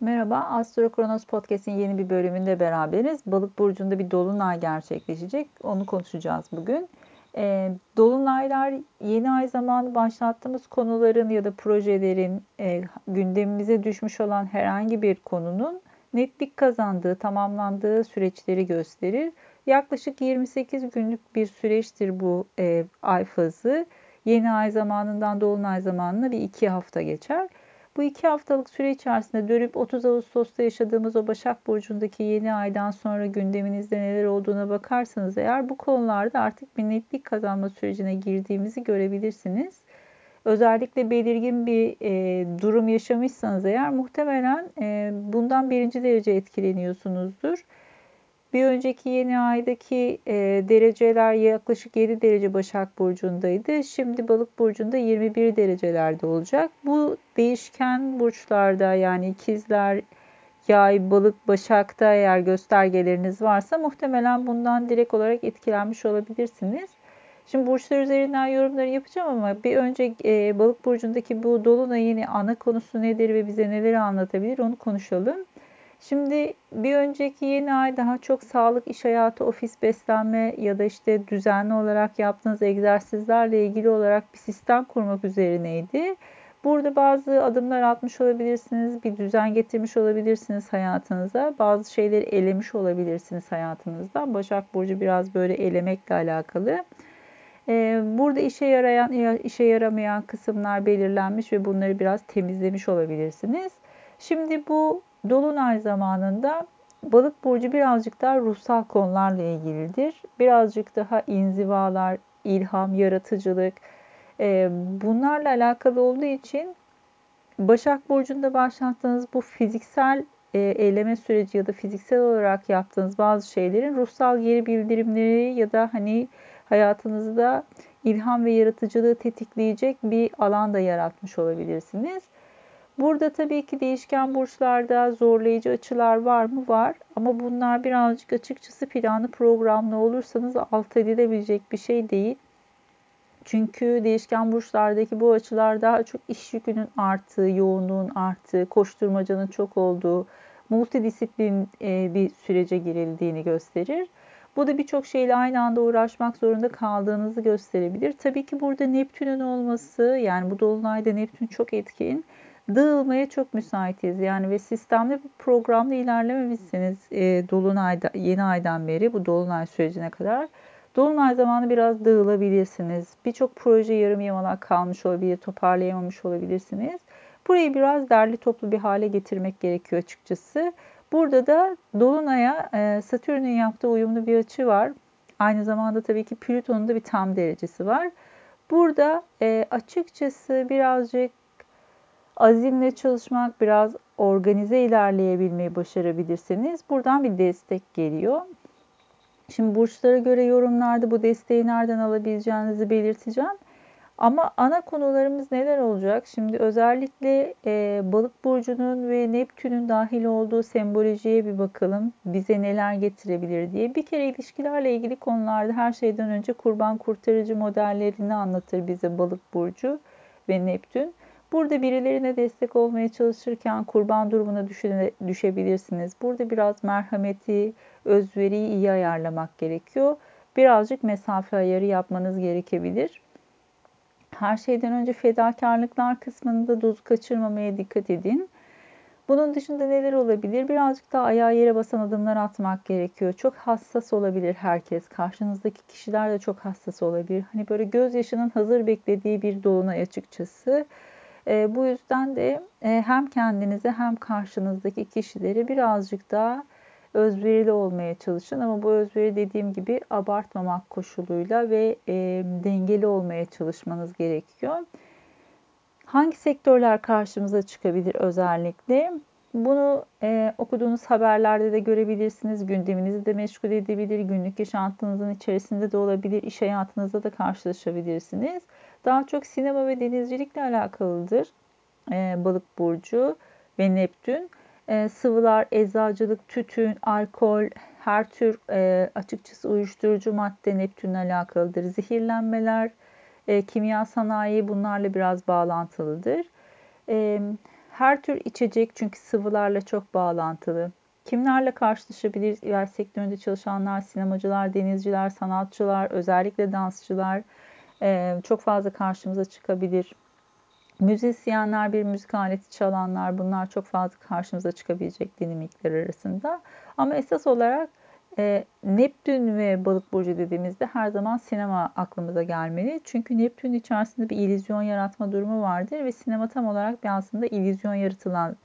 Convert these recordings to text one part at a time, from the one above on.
Merhaba, Astro Kronos Podcast'in yeni bir bölümünde beraberiz. Balık burcunda bir dolunay gerçekleşecek. Onu konuşacağız bugün. E, dolunaylar yeni ay zamanı başlattığımız konuların ya da projelerin e, gündemimize düşmüş olan herhangi bir konunun netlik kazandığı, tamamlandığı süreçleri gösterir. Yaklaşık 28 günlük bir süreçtir bu e, ay fazı. Yeni ay zamanından dolunay zamanına bir iki hafta geçer. Bu iki haftalık süre içerisinde dönüp 30 Ağustos'ta yaşadığımız o Başak Burcu'ndaki yeni aydan sonra gündeminizde neler olduğuna bakarsanız eğer bu konularda artık bir netlik kazanma sürecine girdiğimizi görebilirsiniz. Özellikle belirgin bir e, durum yaşamışsanız eğer muhtemelen e, bundan birinci derece etkileniyorsunuzdur. Bir önceki yeni aydaki e, dereceler yaklaşık 7 derece Başak Burcu'ndaydı. Şimdi Balık Burcu'nda 21 derecelerde olacak. Bu değişken burçlarda yani ikizler, yay, balık, başakta eğer göstergeleriniz varsa muhtemelen bundan direkt olarak etkilenmiş olabilirsiniz. Şimdi burçlar üzerinden yorumları yapacağım ama bir önce e, balık burcundaki bu dolunayın ana konusu nedir ve bize neleri anlatabilir onu konuşalım. Şimdi bir önceki yeni ay daha çok sağlık, iş hayatı, ofis beslenme ya da işte düzenli olarak yaptığınız egzersizlerle ilgili olarak bir sistem kurmak üzerineydi. Burada bazı adımlar atmış olabilirsiniz, bir düzen getirmiş olabilirsiniz hayatınıza. Bazı şeyleri elemiş olabilirsiniz hayatınızdan. Başak Burcu biraz böyle elemekle alakalı. Ee, burada işe yarayan, işe yaramayan kısımlar belirlenmiş ve bunları biraz temizlemiş olabilirsiniz. Şimdi bu Dolunay zamanında balık burcu birazcık daha ruhsal konularla ilgilidir. Birazcık daha inzivalar, ilham, yaratıcılık e, bunlarla alakalı olduğu için Başak Burcu'nda başlattığınız bu fiziksel e, eyleme süreci ya da fiziksel olarak yaptığınız bazı şeylerin ruhsal geri bildirimleri ya da hani hayatınızda ilham ve yaratıcılığı tetikleyecek bir alan da yaratmış olabilirsiniz. Burada tabii ki değişken burçlarda zorlayıcı açılar var mı? Var. Ama bunlar birazcık açıkçası planlı programlı olursanız alt edilebilecek bir şey değil. Çünkü değişken burçlardaki bu açılar daha çok iş yükünün arttığı, yoğunluğun arttığı, koşturmacanın çok olduğu, multidisiplin e, bir sürece girildiğini gösterir. Bu da birçok şeyle aynı anda uğraşmak zorunda kaldığınızı gösterebilir. Tabii ki burada Neptün'ün olması, yani bu dolunayda Neptün çok etkin dağılmaya çok müsaitiz. Yani ve sistemli bir programda ilerlememişsiniz e, dolunayda yeni aydan beri bu dolunay sürecine kadar. Dolunay zamanı biraz dağılabilirsiniz. Birçok proje yarım yamalak kalmış olabilir, toparlayamamış olabilirsiniz. Burayı biraz derli toplu bir hale getirmek gerekiyor açıkçası. Burada da Dolunay'a e, Satürn'ün yaptığı uyumlu bir açı var. Aynı zamanda tabii ki Plüton'un da bir tam derecesi var. Burada e, açıkçası birazcık azimle çalışmak, biraz organize ilerleyebilmeyi başarabilirseniz buradan bir destek geliyor. Şimdi burçlara göre yorumlarda bu desteği nereden alabileceğinizi belirteceğim. Ama ana konularımız neler olacak? Şimdi özellikle e, balık burcunun ve Neptün'ün dahil olduğu sembolojiye bir bakalım. Bize neler getirebilir diye. Bir kere ilişkilerle ilgili konularda her şeyden önce kurban kurtarıcı modellerini anlatır bize balık burcu ve Neptün. Burada birilerine destek olmaya çalışırken kurban durumuna düşebilirsiniz. Burada biraz merhameti, özveriyi iyi ayarlamak gerekiyor. Birazcık mesafe ayarı yapmanız gerekebilir. Her şeyden önce fedakarlıklar kısmında dozu kaçırmamaya dikkat edin. Bunun dışında neler olabilir? Birazcık daha ayağı yere basan adımlar atmak gerekiyor. Çok hassas olabilir herkes. Karşınızdaki kişiler de çok hassas olabilir. Hani böyle gözyaşının hazır beklediği bir dolunay açıkçası. E, bu yüzden de e, hem kendinize hem karşınızdaki kişileri birazcık daha özverili olmaya çalışın. Ama bu özveri dediğim gibi abartmamak koşuluyla ve e, dengeli olmaya çalışmanız gerekiyor. Hangi sektörler karşımıza çıkabilir özellikle? Bunu e, okuduğunuz haberlerde de görebilirsiniz. Gündeminizi de meşgul edebilir. Günlük yaşantınızın içerisinde de olabilir. İş hayatınızda da karşılaşabilirsiniz. Daha çok sinema ve denizcilikle alakalıdır. E, balık burcu ve Neptün. E, sıvılar, eczacılık, tütün, alkol, her tür e, açıkçası uyuşturucu madde Neptün'le alakalıdır. Zehirlenmeler, e, kimya sanayi bunlarla biraz bağlantılıdır. E, her tür içecek çünkü sıvılarla çok bağlantılı. Kimlerle karşılaşabilir? İlaç sektöründe çalışanlar, sinemacılar, denizciler, sanatçılar, özellikle dansçılar e, çok fazla karşımıza çıkabilir. Müzisyenler, bir müzik aleti çalanlar bunlar çok fazla karşımıza çıkabilecek dinamikler arasında. Ama esas olarak e, Neptün ve Balık burcu dediğimizde her zaman sinema aklımıza gelmeli. Çünkü Neptün içerisinde bir illüzyon yaratma durumu vardır ve sinema tam olarak bir aslında illüzyon yaratılan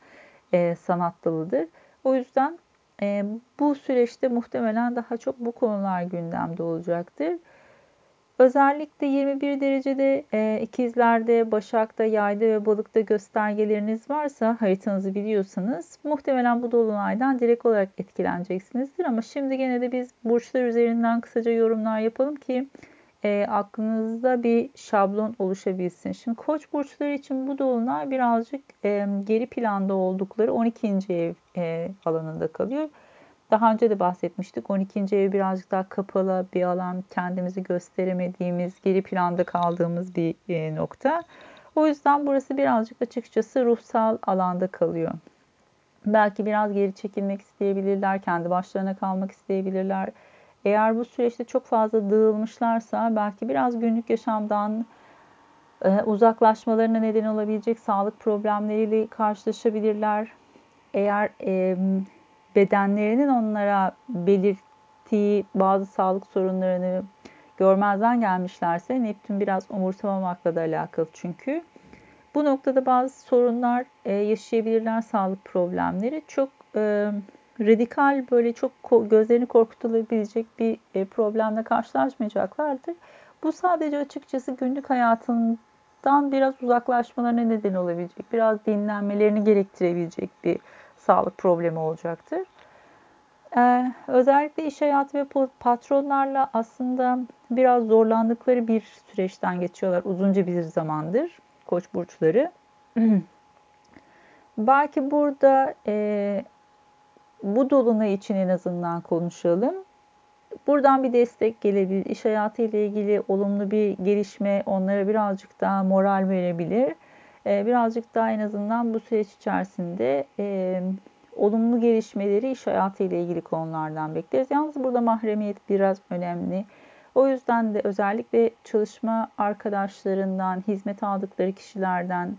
e, sanat dalıdır. O yüzden e, bu süreçte muhtemelen daha çok bu konular gündemde olacaktır. Özellikle 21 derecede e, ikizlerde, başakta, yayda ve balıkta göstergeleriniz varsa haritanızı biliyorsanız muhtemelen bu dolunaydan direkt olarak etkileneceksinizdir. Ama şimdi gene de biz burçlar üzerinden kısaca yorumlar yapalım ki e, aklınızda bir şablon oluşabilsin. Şimdi koç burçları için bu dolunay birazcık e, geri planda oldukları 12. ev e, alanında kalıyor. Daha önce de bahsetmiştik. 12. ev birazcık daha kapalı bir alan, kendimizi gösteremediğimiz, geri planda kaldığımız bir e, nokta. O yüzden burası birazcık açıkçası ruhsal alanda kalıyor. Belki biraz geri çekilmek isteyebilirler, kendi başlarına kalmak isteyebilirler. Eğer bu süreçte çok fazla dağılmışlarsa belki biraz günlük yaşamdan e, uzaklaşmalarına neden olabilecek sağlık problemleriyle karşılaşabilirler. Eğer e, bedenlerinin onlara belirttiği bazı sağlık sorunlarını görmezden gelmişlerse Neptün biraz umursamamakla da alakalı çünkü. Bu noktada bazı sorunlar e, yaşayabilirler sağlık problemleri. Çok e, radikal böyle çok gözlerini korkutulabilecek bir e, problemle karşılaşmayacaklardır. Bu sadece açıkçası günlük hayatından biraz uzaklaşmalarına neden olabilecek, biraz dinlenmelerini gerektirebilecek bir sağlık problemi olacaktır. Ee, özellikle iş hayatı ve patronlarla aslında biraz zorlandıkları bir süreçten geçiyorlar uzunca bir zamandır koç burçları. Belki burada e, bu dolunay için en azından konuşalım. Buradan bir destek gelebilir. İş hayatı ile ilgili olumlu bir gelişme onlara birazcık daha moral verebilir. Ee, birazcık daha en azından bu süreç içerisinde e, olumlu gelişmeleri iş hayatı ile ilgili konulardan bekleriz. Yalnız burada mahremiyet biraz önemli. O yüzden de özellikle çalışma arkadaşlarından, hizmet aldıkları kişilerden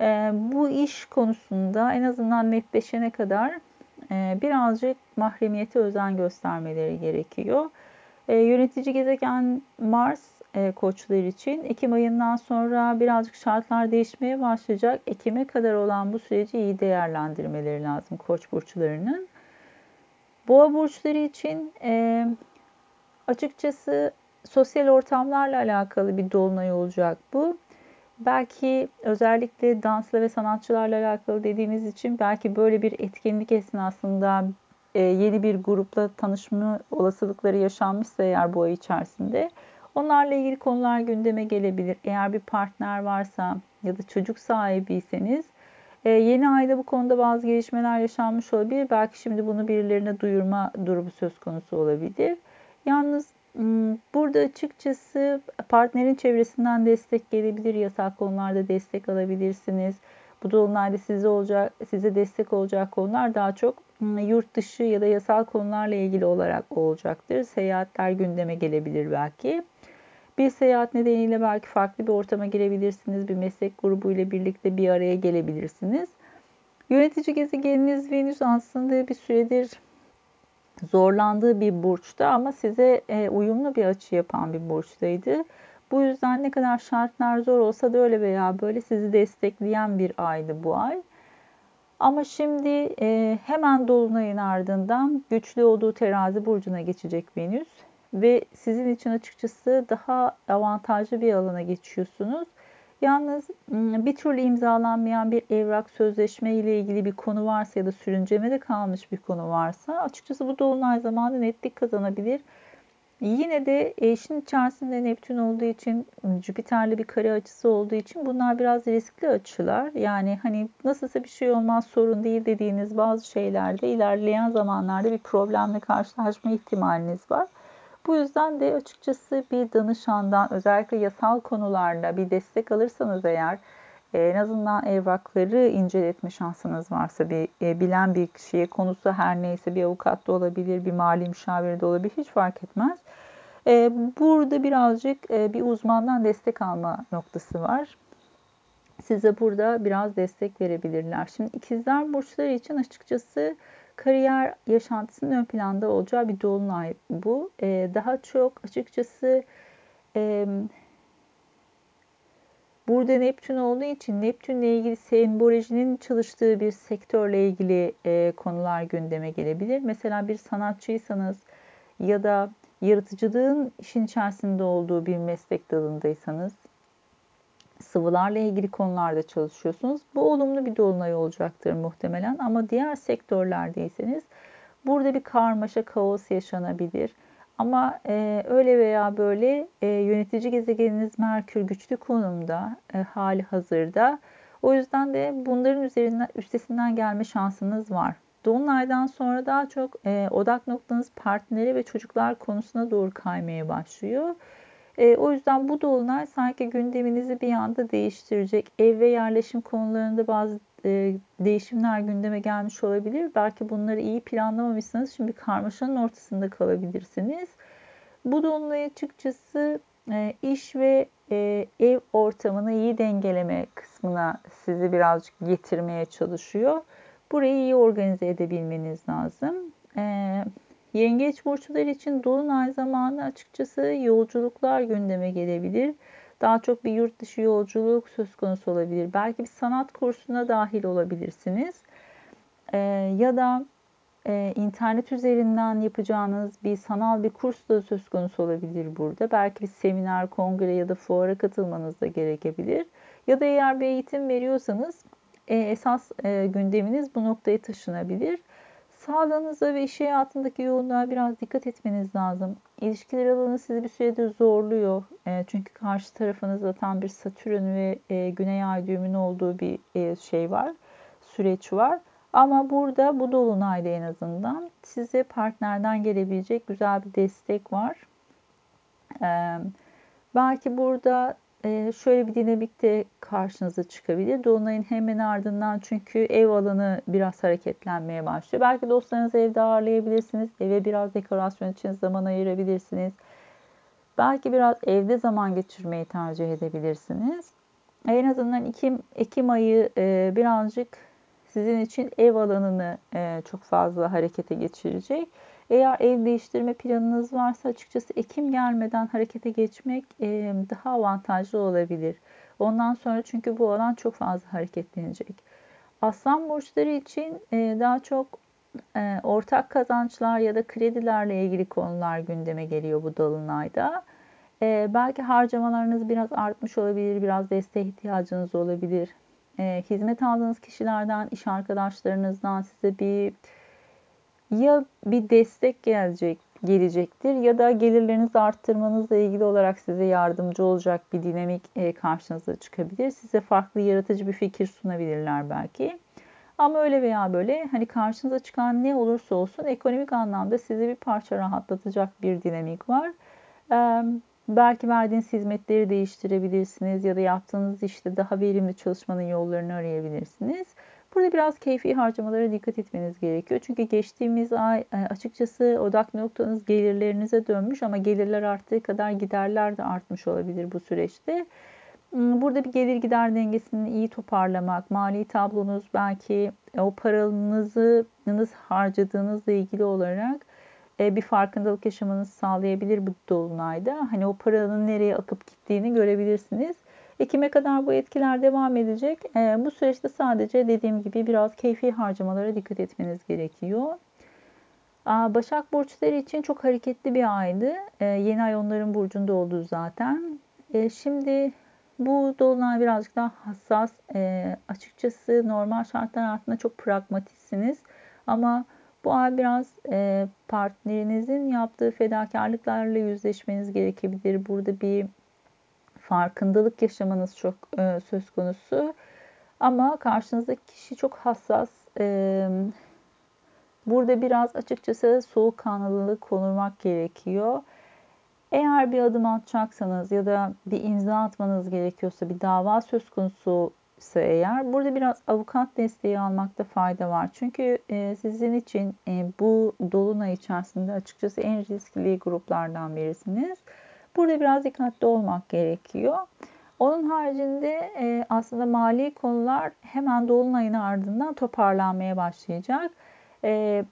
e, bu iş konusunda en azından netleşene kadar e, birazcık mahremiyete özen göstermeleri gerekiyor. Yönetici gezegen Mars e, koçlar için Ekim ayından sonra birazcık şartlar değişmeye başlayacak. Ekim'e kadar olan bu süreci iyi değerlendirmeleri lazım koç burçlarının. Boğa burçları için e, açıkçası sosyal ortamlarla alakalı bir dolunay olacak bu. Belki özellikle dansla ve sanatçılarla alakalı dediğimiz için belki böyle bir etkinlik esnasında e, yeni bir grupla tanışma olasılıkları yaşanmışsa eğer bu ay içerisinde onlarla ilgili konular gündeme gelebilir. Eğer bir partner varsa ya da çocuk sahibiyseniz e, yeni ayda bu konuda bazı gelişmeler yaşanmış olabilir. Belki şimdi bunu birilerine duyurma durumu söz konusu olabilir. Yalnız Hmm, burada açıkçası partnerin çevresinden destek gelebilir. Yasal konularda destek alabilirsiniz. Bu dolunayda size olacak, size destek olacak konular daha çok hmm, yurt dışı ya da yasal konularla ilgili olarak olacaktır. Seyahatler gündeme gelebilir belki. Bir seyahat nedeniyle belki farklı bir ortama girebilirsiniz. Bir meslek grubu ile birlikte bir araya gelebilirsiniz. Yönetici gezegeniniz Venüs aslında bir süredir zorlandığı bir burçta ama size e, uyumlu bir açı yapan bir burçtaydı. Bu yüzden ne kadar şartlar zor olsa da öyle veya böyle sizi destekleyen bir aydı bu ay. Ama şimdi e, hemen dolunayın ardından güçlü olduğu terazi burcuna geçecek Venüs ve sizin için açıkçası daha avantajlı bir alana geçiyorsunuz. Yalnız bir türlü imzalanmayan bir evrak sözleşme ile ilgili bir konu varsa ya da sürüncemede kalmış bir konu varsa açıkçası bu dolunay zamanı netlik kazanabilir. Yine de eşin içerisinde Neptün olduğu için Jüpiter'li bir kare açısı olduğu için bunlar biraz riskli açılar. Yani hani nasılsa bir şey olmaz sorun değil dediğiniz bazı şeylerde ilerleyen zamanlarda bir problemle karşılaşma ihtimaliniz var. Bu yüzden de açıkçası bir danışandan özellikle yasal konularda bir destek alırsanız eğer en azından evrakları inceletme şansınız varsa bir e, bilen bir kişiye konusu her neyse bir avukat da olabilir, bir mali müşavir de olabilir hiç fark etmez. E, burada birazcık e, bir uzmandan destek alma noktası var. Size burada biraz destek verebilirler. Şimdi ikizler burçları için açıkçası kariyer yaşantısının ön planda olacağı bir dolunay bu. E, daha çok açıkçası e, Burada Neptün olduğu için Neptünle ilgili sembolojinin çalıştığı bir sektörle ilgili e, konular gündeme gelebilir. Mesela bir sanatçıysanız ya da yaratıcılığın işin içerisinde olduğu bir meslek dalındaysanız sıvılarla ilgili konularda çalışıyorsunuz. Bu olumlu bir dolunay olacaktır muhtemelen ama diğer sektörlerdeyseniz burada bir karmaşa, kaos yaşanabilir. Ama e, öyle veya böyle e, yönetici gezegeniniz Merkür güçlü konumda e, hali hazırda. O yüzden de bunların üzerinden üstesinden gelme şansınız var. Dolunaydan sonra daha çok e, odak noktanız partneri ve çocuklar konusuna doğru kaymaya başlıyor. E, o yüzden bu dolunay sanki gündeminizi bir anda değiştirecek. Ev ve yerleşim konularında bazı e, değişimler gündeme gelmiş olabilir. Belki bunları iyi planlamamışsınız. Şimdi karmaşanın ortasında kalabilirsiniz. Bu dolunay açıkçası e, iş ve e, ev ortamını iyi dengeleme kısmına sizi birazcık getirmeye çalışıyor. Burayı iyi organize edebilmeniz lazım. Yengeç burçları için dolunay zamanı açıkçası yolculuklar gündeme gelebilir. Daha çok bir yurt dışı yolculuk söz konusu olabilir. Belki bir sanat kursuna dahil olabilirsiniz. Ee, ya da e, internet üzerinden yapacağınız bir sanal bir kurs da söz konusu olabilir burada. Belki bir seminer, kongre ya da fuara katılmanız da gerekebilir. Ya da eğer bir eğitim veriyorsanız e, esas e, gündeminiz bu noktaya taşınabilir. Sağlığınıza ve iş hayatındaki yoğunluğa biraz dikkat etmeniz lazım. İlişkiler alanı sizi bir süredir zorluyor. E, çünkü karşı tarafınızda tam bir Satürn ve e, Güney Ay düğümünün olduğu bir e, şey var, süreç var. Ama burada bu dolunayda en azından size partnerden gelebilecek güzel bir destek var. Belki burada ee, şöyle bir dinamik de karşınıza çıkabilir. Dolunayın hemen ardından çünkü ev alanı biraz hareketlenmeye başlıyor. Belki dostlarınızı evde ağırlayabilirsiniz. Eve biraz dekorasyon için zaman ayırabilirsiniz. Belki biraz evde zaman geçirmeyi tercih edebilirsiniz. En azından Ekim, Ekim ayı e, birazcık sizin için ev alanını e, çok fazla harekete geçirecek. Eğer ev değiştirme planınız varsa açıkçası Ekim gelmeden harekete geçmek e, daha avantajlı olabilir. Ondan sonra çünkü bu alan çok fazla hareketlenecek. Aslan burçları için e, daha çok e, ortak kazançlar ya da kredilerle ilgili konular gündeme geliyor bu dolunayda. Belki harcamalarınız biraz artmış olabilir, biraz desteğe ihtiyacınız olabilir. Hizmet aldığınız kişilerden, iş arkadaşlarınızdan size bir ya bir destek gelecek gelecektir ya da gelirlerinizi arttırmanızla ilgili olarak size yardımcı olacak bir dinamik e, karşınıza çıkabilir. Size farklı yaratıcı bir fikir sunabilirler belki. Ama öyle veya böyle hani karşınıza çıkan ne olursa olsun ekonomik anlamda sizi bir parça rahatlatacak bir dinamik var. belki verdiğiniz hizmetleri değiştirebilirsiniz ya da yaptığınız işte daha verimli çalışmanın yollarını arayabilirsiniz. Burada biraz keyfi harcamalara dikkat etmeniz gerekiyor. Çünkü geçtiğimiz ay e, açıkçası odak noktanız gelirlerinize dönmüş ama gelirler arttığı kadar giderler de artmış olabilir bu süreçte. Hmm, burada bir gelir gider dengesini iyi toparlamak, mali tablonuz belki o paranızı harcadığınızla ilgili olarak e, bir farkındalık yaşamanızı sağlayabilir bu dolunayda. Hani o paranın nereye akıp gittiğini görebilirsiniz. Ekim'e kadar bu etkiler devam edecek. Ee, bu süreçte sadece dediğim gibi biraz keyfi harcamalara dikkat etmeniz gerekiyor. Başak burçları için çok hareketli bir aydı. Ee, yeni ay onların burcunda oldu zaten. Ee, şimdi bu dolunay birazcık daha hassas. Açıkçası normal şartlar altında çok pragmatisiniz. Ama bu ay biraz e, partnerinizin yaptığı fedakarlıklarla yüzleşmeniz gerekebilir. Burada bir farkındalık yaşamanız çok e, söz konusu. Ama karşınızdaki kişi çok hassas. E, burada biraz açıkçası soğukkanlılığı konurmak gerekiyor. Eğer bir adım atacaksanız ya da bir imza atmanız gerekiyorsa, bir dava söz konusu ise eğer burada biraz avukat desteği almakta fayda var. Çünkü e, sizin için e, bu dolunay içerisinde açıkçası en riskli gruplardan birisiniz. Burada biraz dikkatli olmak gerekiyor. Onun haricinde e, aslında mali konular hemen dolunayın ardından toparlanmaya başlayacak. E,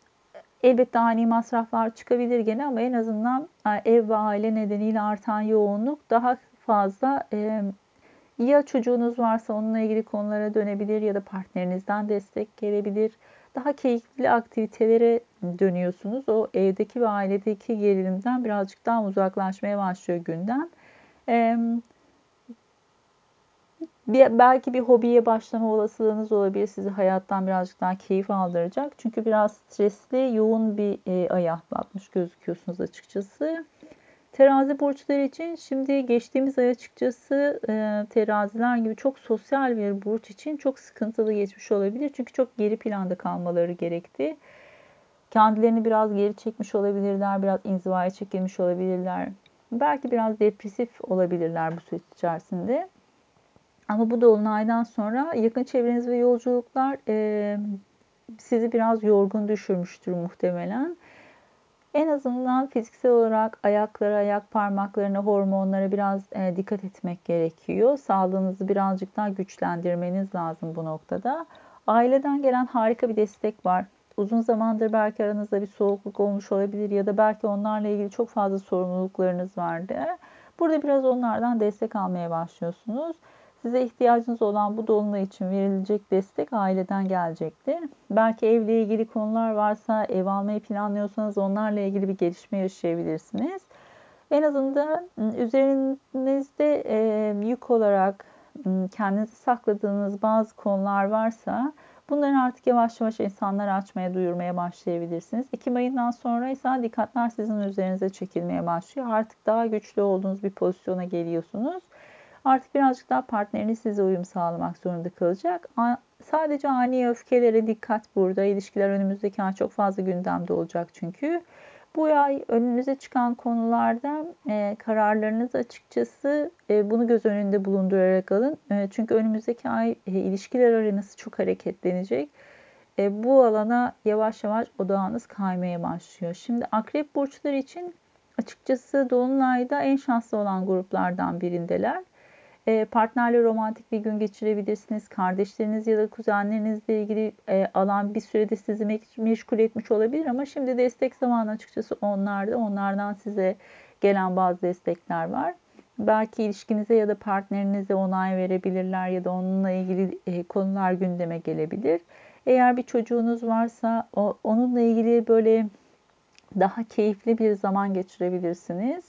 elbette ani masraflar çıkabilir gene ama en azından e, ev ve aile nedeniyle artan yoğunluk daha fazla e, ya çocuğunuz varsa onunla ilgili konulara dönebilir ya da partnerinizden destek gelebilir. Daha keyifli aktivitelere dönüyorsunuz. O evdeki ve ailedeki gerilimden birazcık daha uzaklaşmaya başlıyor gündem. Ee, bir, belki bir hobiye başlama olasılığınız olabilir. Sizi hayattan birazcık daha keyif aldıracak. Çünkü biraz stresli, yoğun bir e, ay atlatmış gözüküyorsunuz açıkçası. Terazi burçları için şimdi geçtiğimiz ay açıkçası e, teraziler gibi çok sosyal bir burç için çok sıkıntılı geçmiş olabilir. Çünkü çok geri planda kalmaları gerekti. Kendilerini biraz geri çekmiş olabilirler, biraz inzivaya çekilmiş olabilirler. Belki biraz depresif olabilirler bu süreç içerisinde. Ama bu dolunaydan sonra yakın çevreniz ve yolculuklar e, sizi biraz yorgun düşürmüştür muhtemelen. En azından fiziksel olarak ayaklara, ayak parmaklarına, hormonlara biraz e, dikkat etmek gerekiyor. Sağlığınızı birazcık daha güçlendirmeniz lazım bu noktada. Aileden gelen harika bir destek var. Uzun zamandır belki aranızda bir soğukluk olmuş olabilir ya da belki onlarla ilgili çok fazla sorumluluklarınız vardı. Burada biraz onlardan destek almaya başlıyorsunuz. Size ihtiyacınız olan bu dolunay için verilecek destek aileden gelecektir. Belki evle ilgili konular varsa, ev almayı planlıyorsanız onlarla ilgili bir gelişme yaşayabilirsiniz. En azından ıı, üzerinizde e, yük olarak ıı, kendinizi sakladığınız bazı konular varsa bunları artık yavaş yavaş insanlara açmaya, duyurmaya başlayabilirsiniz. Ekim ayından sonra ise dikkatler sizin üzerinize çekilmeye başlıyor. Artık daha güçlü olduğunuz bir pozisyona geliyorsunuz. Artık birazcık daha partneriniz size uyum sağlamak zorunda kalacak. Sadece ani öfkelere dikkat burada. İlişkiler önümüzdeki ay çok fazla gündemde olacak çünkü. Bu ay önünüze çıkan konularda e, kararlarınız açıkçası e, bunu göz önünde bulundurarak alın. E, çünkü önümüzdeki ay e, ilişkiler arenası çok hareketlenecek. E, bu alana yavaş yavaş odağınız kaymaya başlıyor. Şimdi akrep burçları için açıkçası Dolunay'da en şanslı olan gruplardan birindeler. E, partnerle romantik bir gün geçirebilirsiniz. Kardeşleriniz ya da kuzenlerinizle ilgili e, alan bir sürede sizi meşgul etmiş olabilir ama şimdi destek zamanı açıkçası onlarda. Onlardan size gelen bazı destekler var. Belki ilişkinize ya da partnerinize onay verebilirler ya da onunla ilgili e, konular gündeme gelebilir. Eğer bir çocuğunuz varsa onunla ilgili böyle daha keyifli bir zaman geçirebilirsiniz.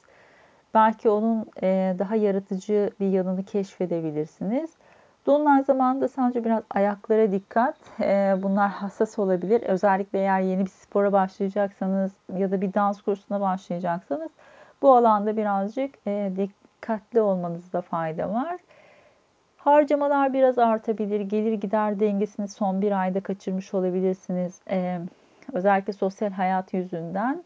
Belki onun e, daha yaratıcı bir yanını keşfedebilirsiniz. Dolunay zamanında sadece biraz ayaklara dikkat. E, bunlar hassas olabilir. Özellikle eğer yeni bir spora başlayacaksanız ya da bir dans kursuna başlayacaksanız bu alanda birazcık e, dikkatli olmanızda fayda var. Harcamalar biraz artabilir. Gelir gider dengesini son bir ayda kaçırmış olabilirsiniz. özellikle sosyal hayat yüzünden.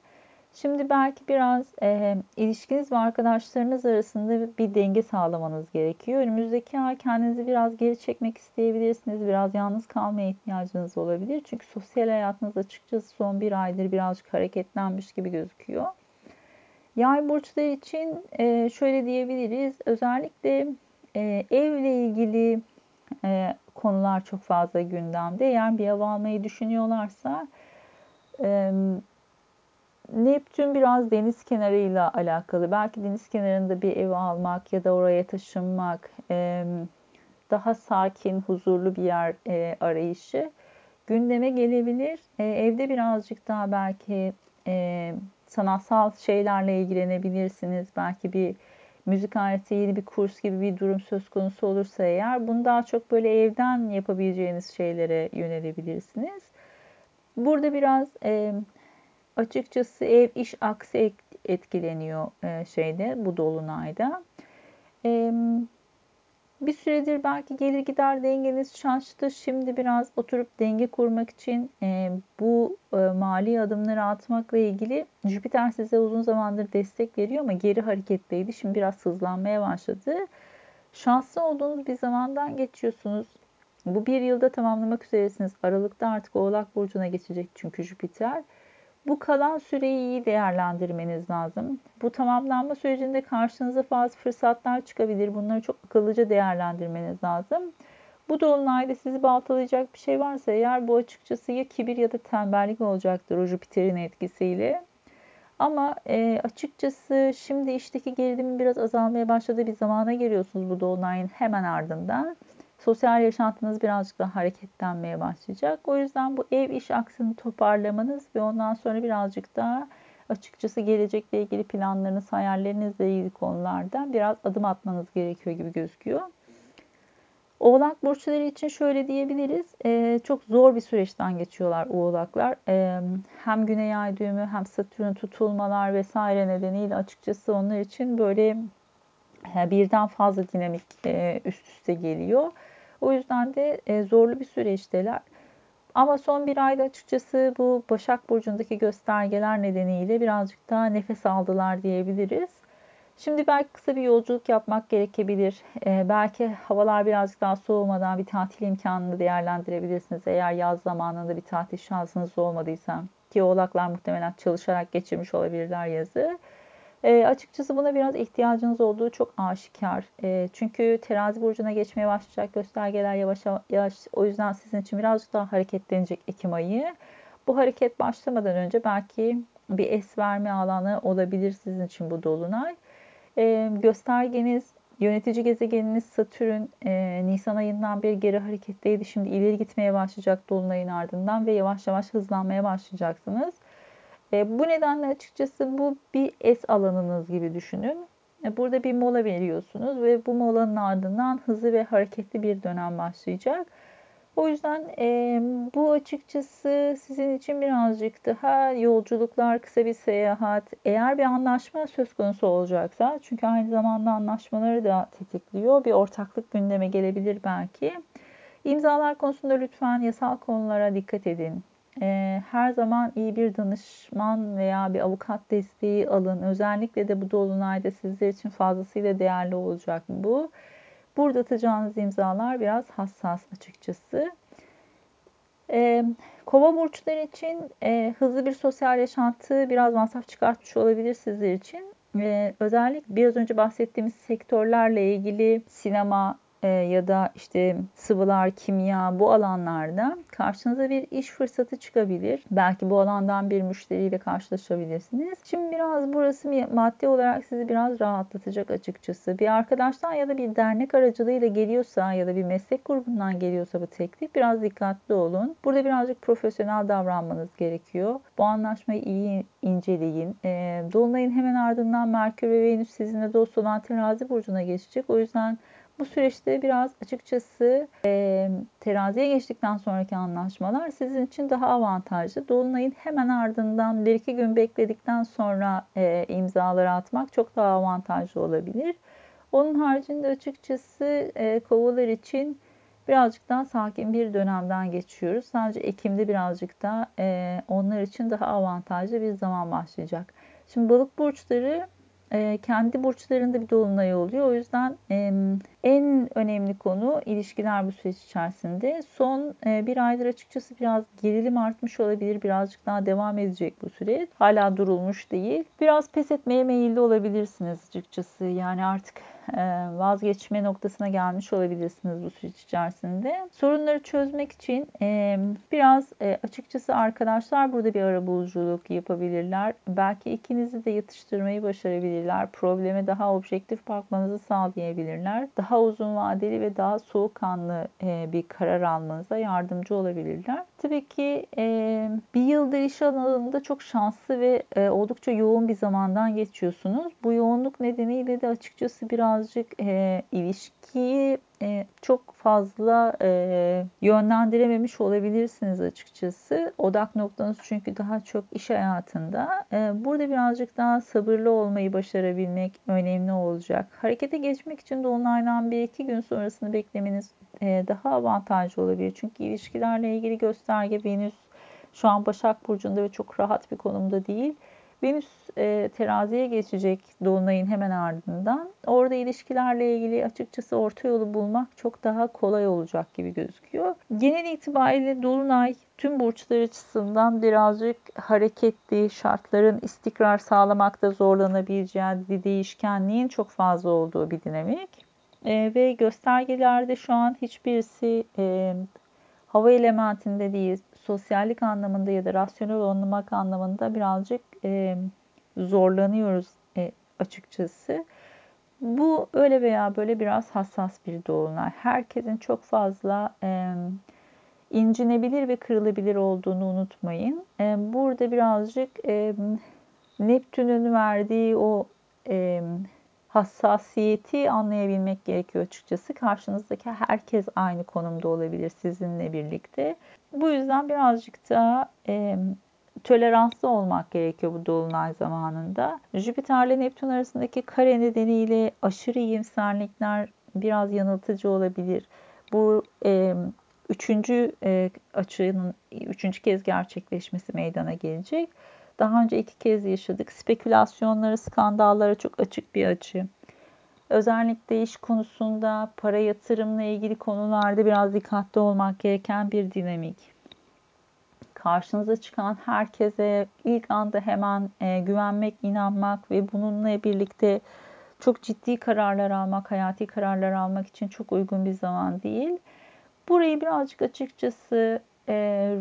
Şimdi belki biraz e, ilişkiniz ve arkadaşlarınız arasında bir denge sağlamanız gerekiyor. Önümüzdeki ay kendinizi biraz geri çekmek isteyebilirsiniz. Biraz yalnız kalmaya ihtiyacınız olabilir. Çünkü sosyal hayatınız açıkçası son bir aydır birazcık hareketlenmiş gibi gözüküyor. Yay burçları için e, şöyle diyebiliriz. Özellikle e, evle ilgili e, konular çok fazla gündemde. Eğer bir ev almayı düşünüyorlarsa... E, Neptün biraz deniz kenarıyla alakalı. Belki deniz kenarında bir ev almak ya da oraya taşınmak, daha sakin, huzurlu bir yer arayışı gündeme gelebilir. Evde birazcık daha belki sanatsal şeylerle ilgilenebilirsiniz. Belki bir müzik aleti, yeni bir kurs gibi bir durum söz konusu olursa eğer bunu daha çok böyle evden yapabileceğiniz şeylere yönelebilirsiniz. Burada biraz Açıkçası ev iş aksi etkileniyor e, şeyde bu dolunayda. Bir süredir belki gelir gider dengeniz şaştı. Şimdi biraz oturup denge kurmak için e, bu e, mali adımları atmakla ilgili Jüpiter size uzun zamandır destek veriyor ama geri hareketteydi. Şimdi biraz hızlanmaya başladı. Şanslı olduğunuz bir zamandan geçiyorsunuz. Bu bir yılda tamamlamak üzeresiniz. Aralıkta artık Oğlak Burcu'na geçecek çünkü Jüpiter. Bu kalan süreyi iyi değerlendirmeniz lazım. Bu tamamlanma sürecinde karşınıza bazı fırsatlar çıkabilir. Bunları çok akıllıca değerlendirmeniz lazım. Bu dolunayda sizi baltalayacak bir şey varsa eğer bu açıkçası ya kibir ya da tembellik olacaktır o Jüpiter'in etkisiyle. Ama e, açıkçası şimdi işteki gerilimin biraz azalmaya başladığı bir zamana geliyorsunuz bu dolunayın hemen ardından. Sosyal yaşantınız birazcık daha hareketlenmeye başlayacak. O yüzden bu ev iş aksını toparlamanız ve ondan sonra birazcık daha açıkçası gelecekle ilgili planlarınız, hayallerinizle ilgili konularda biraz adım atmanız gerekiyor gibi gözüküyor. Oğlak burçları için şöyle diyebiliriz. E, çok zor bir süreçten geçiyorlar oğlaklar. E, hem güney ay düğümü hem satürn tutulmalar vesaire nedeniyle açıkçası onlar için böyle e, birden fazla dinamik e, üst üste geliyor. O yüzden de e, zorlu bir süreçteler. Ama son bir ayda açıkçası bu Başak Burcu'ndaki göstergeler nedeniyle birazcık daha nefes aldılar diyebiliriz. Şimdi belki kısa bir yolculuk yapmak gerekebilir. Ee, belki havalar birazcık daha soğumadan bir tatil imkanını değerlendirebilirsiniz. Eğer yaz zamanında bir tatil şansınız olmadıysa ki oğlaklar muhtemelen çalışarak geçirmiş olabilirler yazı. E, açıkçası buna biraz ihtiyacınız olduğu çok aşikar. E, çünkü terazi burcuna geçmeye başlayacak göstergeler yavaş yavaş. O yüzden sizin için birazcık daha hareketlenecek Ekim ayı. Bu hareket başlamadan önce belki bir es verme alanı olabilir sizin için bu dolunay. E, göstergeniz Yönetici gezegeniniz Satürn e, Nisan ayından beri geri hareketteydi. Şimdi ileri gitmeye başlayacak Dolunay'ın ardından ve yavaş yavaş hızlanmaya başlayacaksınız. E, bu nedenle açıkçası bu bir es alanınız gibi düşünün. E, burada bir mola veriyorsunuz ve bu molanın ardından hızlı ve hareketli bir dönem başlayacak. O yüzden e, bu açıkçası sizin için birazcık daha yolculuklar, kısa bir seyahat, eğer bir anlaşma söz konusu olacaksa, çünkü aynı zamanda anlaşmaları da tetikliyor, bir ortaklık gündeme gelebilir belki. İmzalar konusunda lütfen yasal konulara dikkat edin. E, her zaman iyi bir danışman veya bir avukat desteği alın. Özellikle de bu dolunayda sizler için fazlasıyla değerli olacak bu. Burada atacağınız imzalar biraz hassas açıkçası. E, Kova burçları için e, hızlı bir sosyal yaşantı biraz masraf çıkartmış olabilir sizler için. E, özellikle biraz önce bahsettiğimiz sektörlerle ilgili sinema, e, ya da işte sıvılar, kimya bu alanlarda karşınıza bir iş fırsatı çıkabilir. Belki bu alandan bir müşteriyle karşılaşabilirsiniz. Şimdi biraz burası maddi olarak sizi biraz rahatlatacak açıkçası. Bir arkadaştan ya da bir dernek aracılığıyla geliyorsa ya da bir meslek grubundan geliyorsa bu teklif biraz dikkatli olun. Burada birazcık profesyonel davranmanız gerekiyor. Bu anlaşmayı iyi inceleyin. E, Dolunay'ın hemen ardından Merkür ve Venüs sizinle dost olan terazi burcuna geçecek. O yüzden bu süreçte biraz açıkçası e, teraziye geçtikten sonraki anlaşmalar sizin için daha avantajlı. Dolunay'ın hemen ardından bir iki gün bekledikten sonra e, imzaları atmak çok daha avantajlı olabilir. Onun haricinde açıkçası e, kovalar için birazcık daha sakin bir dönemden geçiyoruz. Sadece Ekim'de birazcık daha e, onlar için daha avantajlı bir zaman başlayacak. Şimdi balık burçları e, kendi burçlarında bir dolunay oluyor. O yüzden en önemli konu ilişkiler bu süreç içerisinde. Son e, bir aydır açıkçası biraz gerilim artmış olabilir. Birazcık daha devam edecek bu süreç. Hala durulmuş değil. Biraz pes etmeye meyilli olabilirsiniz açıkçası. Yani artık e, vazgeçme noktasına gelmiş olabilirsiniz bu süreç içerisinde. Sorunları çözmek için e, biraz açıkçası arkadaşlar burada bir arabuluculuk yapabilirler. Belki ikinizi de yatıştırmayı başarabilirler. Probleme daha objektif bakmanızı sağlayabilirler. Daha uzun vadeli ve daha soğukkanlı bir karar almanıza yardımcı olabilirler. Tabii ki bir yıldır iş alanında çok şanslı ve oldukça yoğun bir zamandan geçiyorsunuz. Bu yoğunluk nedeniyle de açıkçası biraz birazcık e, ilişkiyi e, çok fazla e, yönlendirememiş olabilirsiniz açıkçası. Odak noktanız çünkü daha çok iş hayatında. E, burada birazcık daha sabırlı olmayı başarabilmek önemli olacak. Harekete geçmek için de onlardan bir iki gün sonrasını beklemeniz e, daha avantajlı olabilir. Çünkü ilişkilerle ilgili gösterge Venüs şu an Başak Burcu'nda ve çok rahat bir konumda değil. Venüs e, teraziye geçecek Dolunay'ın hemen ardından. Orada ilişkilerle ilgili açıkçası orta yolu bulmak çok daha kolay olacak gibi gözüküyor. Genel itibariyle Dolunay tüm burçlar açısından birazcık hareketli, şartların istikrar sağlamakta zorlanabileceği değişkenliğin çok fazla olduğu bir dinamik. E, ve göstergelerde şu an hiçbirisi e, hava elementinde değil, sosyallik anlamında ya da rasyonel olmak anlamında birazcık e, zorlanıyoruz e, açıkçası. Bu öyle veya böyle biraz hassas bir dolunay. Herkesin çok fazla e, incinebilir ve kırılabilir olduğunu unutmayın. E, burada birazcık e, Neptün'ün verdiği o e, hassasiyeti anlayabilmek gerekiyor açıkçası. Karşınızdaki herkes aynı konumda olabilir sizinle birlikte. Bu yüzden birazcık daha e, toleranslı olmak gerekiyor bu dolunay zamanında. Jüpiter ile Neptün arasındaki kare nedeniyle aşırı iyimserlikler biraz yanıltıcı olabilir. Bu e, üçüncü e, açının üçüncü kez gerçekleşmesi meydana gelecek. Daha önce iki kez yaşadık. Spekülasyonlara, skandallara çok açık bir açı. Özellikle iş konusunda para yatırımla ilgili konularda biraz dikkatli olmak gereken bir dinamik. Karşınıza çıkan herkese ilk anda hemen e, güvenmek, inanmak ve bununla birlikte çok ciddi kararlar almak, hayati kararlar almak için çok uygun bir zaman değil. Burayı birazcık açıkçası e,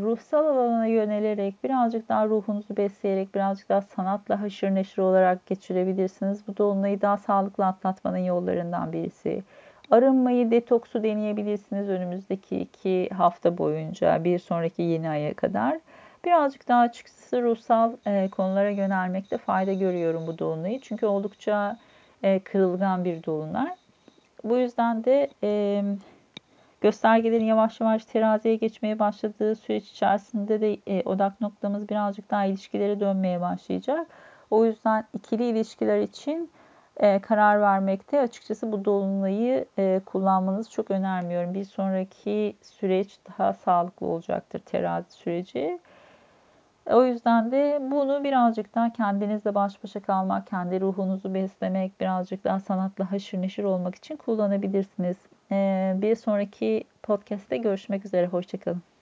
ruhsal alana yönelerek birazcık daha ruhunuzu besleyerek birazcık daha sanatla haşır neşir olarak geçirebilirsiniz. Bu dolunayı daha sağlıklı atlatmanın yollarından birisi. Arınmayı, detoksu deneyebilirsiniz önümüzdeki iki hafta boyunca bir sonraki yeni aya kadar. Birazcık daha açıkçası ruhsal e, konulara yönelmekte fayda görüyorum bu dolunayı. Çünkü oldukça e, kırılgan bir dolunay. Bu yüzden de e, göstergelerin yavaş yavaş teraziye geçmeye başladığı süreç içerisinde de e, odak noktamız birazcık daha ilişkilere dönmeye başlayacak. O yüzden ikili ilişkiler için e, karar vermekte açıkçası bu dolunayı e, kullanmanızı çok önermiyorum. Bir sonraki süreç daha sağlıklı olacaktır terazi süreci. O yüzden de bunu birazcık daha kendinizle baş başa kalmak, kendi ruhunuzu beslemek, birazcık daha sanatla haşır neşir olmak için kullanabilirsiniz. Ee, bir sonraki podcast'te görüşmek üzere. Hoşçakalın.